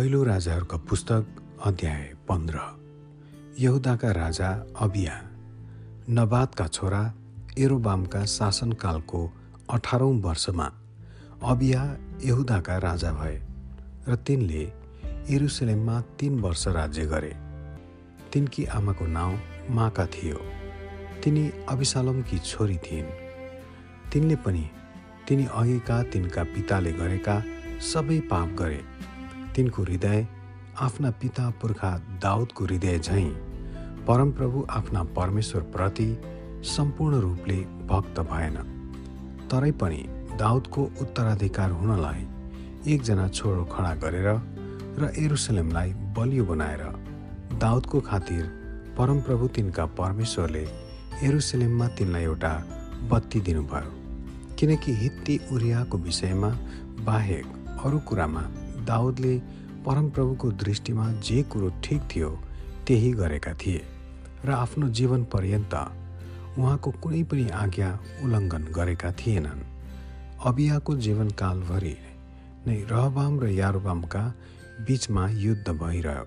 पहिलो राजाहरूका पुस्तक अध्याय पन्ध्र। यहुदाका राजा अबिया नबादका छोरा एरोबामका शासनकालको अठारौँ वर्षमा अबिया यहुदाका राजा भए र तिनले एरुसलेममा तिन वर्ष राज्य गरे। तिनकी आमाको नाउँ माका थियो। तिनी अबिसालमकी छोरी थिइन्। तिनले पनि तिनी अघिका तिनका पिताले गरेका सबै पाप गरे। तिनको हृदय आफ्ना पिता पुर्खा दाउदको हृदय झैँ परमप्रभु आफ्ना परमेश्वरप्रति सम्पूर्ण रूपले भक्त भएन। तरै पनि दाउदको उत्तराधिकार हुनलाई एकजना छोरो खडा गरेर र एरुसलेमलाई बलियो बनाएर दाउदको खातिर परमप्रभु तिनका परमेश्वरले एरुसलेममा तिनलाई एउटा बत्ती दिनुभयो। किनकि हित्ती उरियाको विषयमा बाहेक अरू कुरामा दाउदले परमप्रभुको दृष्टिमा जे कुरो ठिक थियो त्यही गरेका थिए र आफ्नो जीवन पर्यन्त उहाँको कुनै पनि आज्ञा उल्लङ्घन गरेका थिएनन्। अबियाको जीवनकालभरि नै रहबाम र यारोबामका बिचमा युद्ध भइरह्यो।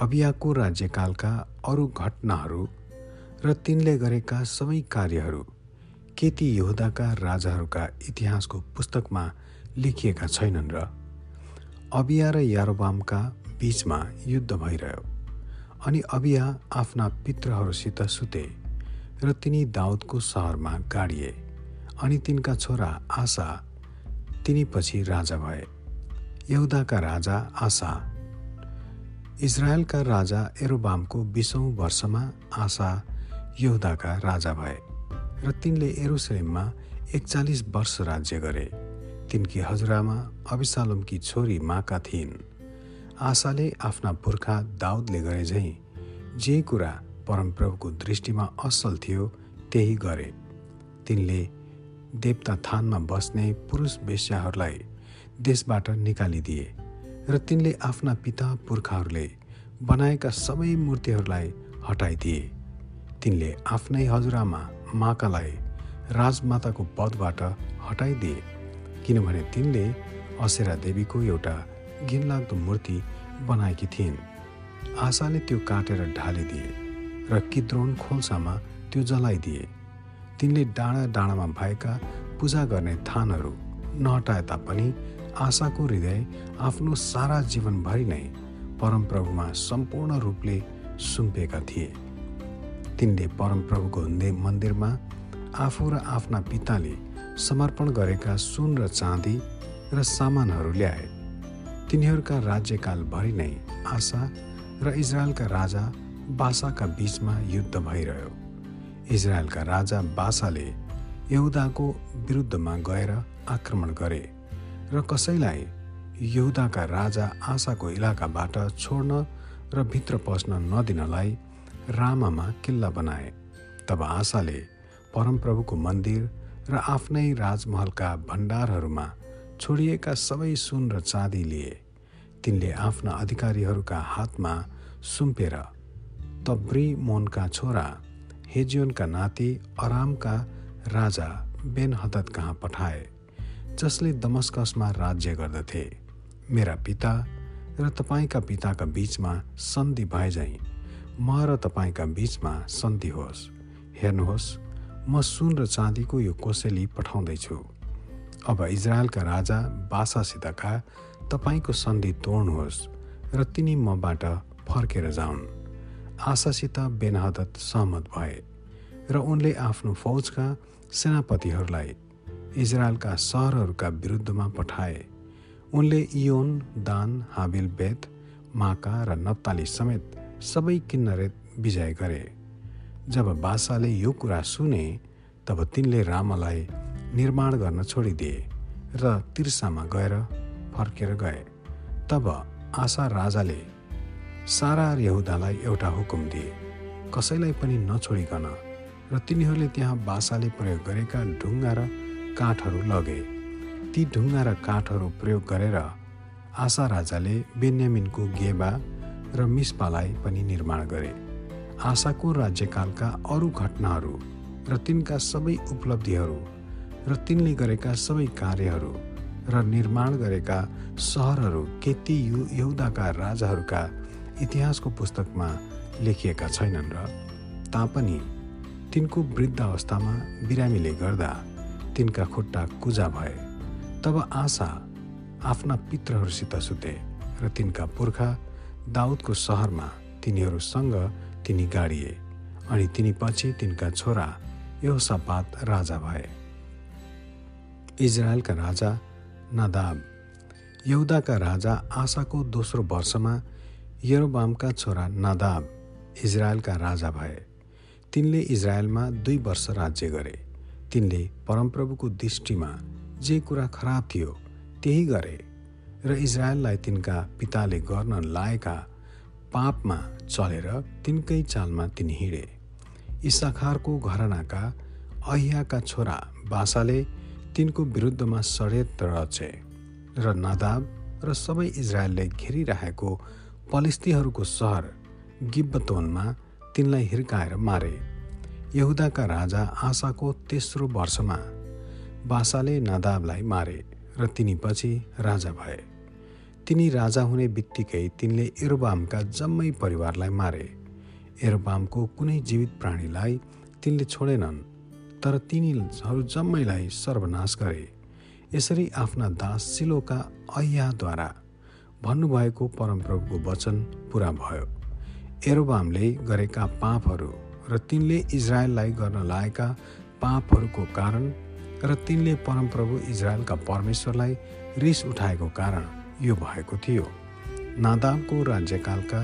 अबियाको राज्यकालका अरू घटनाहरू र तिनले गरेका सबै कार्यहरू के ती यहुदाका राजाहरूका इतिहासको पुस्तकमा लेखिएका छैनन् र अबिया र यारोबामका बीचमा युद्ध भइरह्यो अनि अबिया आफ्ना पित्रहरूसित सुते र तिनी दाउदको सहरमा गाडिए अनि तिनका छोरा आशा तिनीपछि राजा भए। यहुदाका राजा आशा इजरायलका राजा एरोबामको बिसौँ वर्षमा आशा यहुदाका राजा भए र तिनले एरुसलेममा एकचालिस वर्ष राज्य गरे। तिनकी हजुरआमा अबिसालमकी छोरी माका थिइन्। आशाले आफ्ना पुर्खा दाउदले गरे झैँ जे कुरा परमप्रभुको दृष्टिमा असल थियो त्यही गरे। तिनले देवता थानमा बस्ने पुरुष वेश्याहरूलाई देशबाट निकालिदिए र तिनले आफ्ना पिता पुर्खाहरूले बनाएका सबै मूर्तिहरूलाई हटाइदिए। तिनले आफ्नै हजुरआमा माकालाई राजमाताको पदबाट हटाइदिए। किनभने तिनले असेरा देवीको एउटा घिनलाग्दो मूर्ति बनाएकी थिइन्। आशाले त्यो काटेर ढालिदिए र किद्रोन खोल्सामा त्यो जलाइदिए। तिनले डाँडा डाँडामा भएका पूजा गर्ने थानहरू नहटाए तापनि आशाको हृदय आफ्नो सारा जीवनभरि नै परमप्रभुमा सम्पूर्ण रूपले सुम्पेका थिए। तिनले परमप्रभुको मन्दिरमा आफू र आफ्ना पिताले समर्पण गरेका सुन र चाँदी र सामानहरू ल्याए। तिनीहरूका राज्यकालभरि नै आशा र इजरायलका राजा बासाका बीचमा युद्ध भइरह्यो। इजरायलका राजा बासाले यहुदाको विरुद्धमा गएर आक्रमण गरे र कसैलाई यहुदाका राजा आशाको इलाकाबाट छोड्न र भित्र पस्न नदिनलाई रामामा किल्ला बनाए। तब आशाले परमप्रभुको मन्दिर र आफ्नै राजमहलका भण्डारहरूमा छोडिएका सबै सुन र चाँदी लिए। तिनले आफ्ना अधिकारीहरूका हातमा सुम्पेर तब्री मोनका छोरा हेजियोनका नाति अरामका राजा बेन हदत कहाँ पठाए जसले दमस्कसमा राज्य गर्दथे। मेरा पिता र तपाईँका पिताका बिचमा सन्धि भए म र तपाईँका बिचमा सन्धि होस्। हेर्नुहोस् म सुन र चाँदीको यो कोसेली पठाउँदैछु। अब इजरायलका राजा बासासितका तपाईँको सन्धि तोड्नुहोस् र तिनी मबाट फर्केर जाउन्। आशासित बेनहदत सहमत भए र उनले आफ्नो फौजका सेनापतिहरूलाई इजरायलका सहरहरूका विरुद्धमा पठाए। उनले इयोन दान हाबिल बेत माका र नप्ताली समेत सबै किन्नरेत विजय गरे। जब बासाले यो कुरा सुने तब तिनले रामालाई निर्माण गर्न छोडिदिए र तिर्सामा गएर फर्केर गए। तब आशा राजाले सारा यहुदालाई एउटा हुकुम दिए कसैलाई पनि नछोडिकन र तिनीहरूले त्यहाँ बासाले प्रयोग गरेका ढुङ्गा र काठहरू लगे। ती ढुङ्गा र काठहरू प्रयोग गरेर आशा राजाले बेन्यामिनको गेबा र मिस्पालाई पनि निर्माण गरे। आशाको राज्यकालका अरू घटनाहरू र तिनका सबै उपलब्धिहरू र तिनले गरेका सबै कार्यहरू र निर्माण गरेका सहरहरू के ती यु यहुदाका राजाहरूका इतिहासको पुस्तकमा लेखिएका छैनन् र तापनि तिनको वृद्ध अवस्थामा बिरामीले गर्दा तिनका खुट्टा कुजा भए तब आशा आफ्ना पित्रहरूसित सुते र तिनका पुर्खा दाउदको सहरमा तिनीहरूसँग तिनी गाडिए अनि तिनी पछि तिनका छोरा यहोसापात राजा भए। इजरायलका राजा नादाब यहुदाका राजा आशाको दोस्रो वर्षमा यरोबामका छोरा नादाब इजरायलका राजा भए। तिनले इजरायलमा दुई वर्ष राज्य गरे। तिनले परमप्रभुको दृष्टिमा जे कुरा खराब थियो त्यही गरे र इजरायललाई तिनका पिताले गर्न लाएका पापमा चलेर तिनकै चालमा तिनी हिँडे। इसाखारको घरनाका अहियाका छोरा बासाले तिनको विरुद्धमा षड्यन्त्र रचे र नादाब र सबै इजरायलले घेरिरहेको पलिस्तीहरूको सहर गिब्बतोनमा तिनलाई हिर्काएर मारे। यहुदाका राजा आशाको तेस्रो वर्षमा बासाले नादाबलाई मारे र तिनी पछि राजा भए। तिनी राजा हुने बित्तिकै तिनले एरोबामका जम्मै परिवारलाई मारे। एरोबामको कुनै जीवित प्राणीलाई तिनले छोडेनन् तर तिनीहरू जम्मैलाई सर्वनाश गरे। यसरी आफ्ना दास सिलोका अय्याद्वारा भन्नुभएको परमप्रभुको वचन पुरा भयो। एरोबामले गरेका पापहरू र तिनले इजरायललाई गर्न लागेका पापहरूको कारण र तिनले परमप्रभु इजरायलका परमेश्वरलाई रिस उठाएको कारण यो भएको थियो। नादाबको राज्यकालका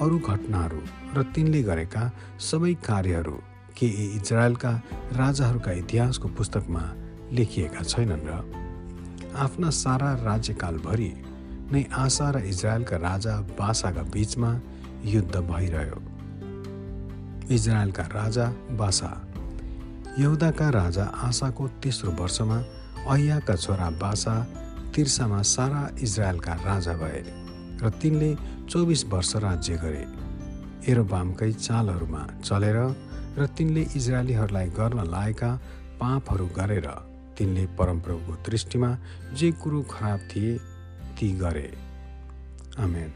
अरू घटनाहरू र तिनले गरेका सबै कार्यहरू के इजरायलका राजाहरूका इतिहासको पुस्तकमा लेखिएका छैनन् र आफ्ना सारा राज्यकालभरि नै आशा र इजरायलका राजा बासाका बीचमा युद्ध भइरह्यो। इजरायलका राजा बासा यहुदाका राजा आशाको तेस्रो वर्षमा अहियाका छोरा बासा तिर्सामा सारा इजरायलका राजा भए र तिनले चौबिस वर्ष राज्य गरे। एरोबामकै चालहरूमा चलेर र तिनले इजरायलीहरूलाई गर्न लागेका पापहरू गरेर तिनले परमप्रभुको दृष्टिमा जे कुरो खराब थिए ती गरे। आमेन।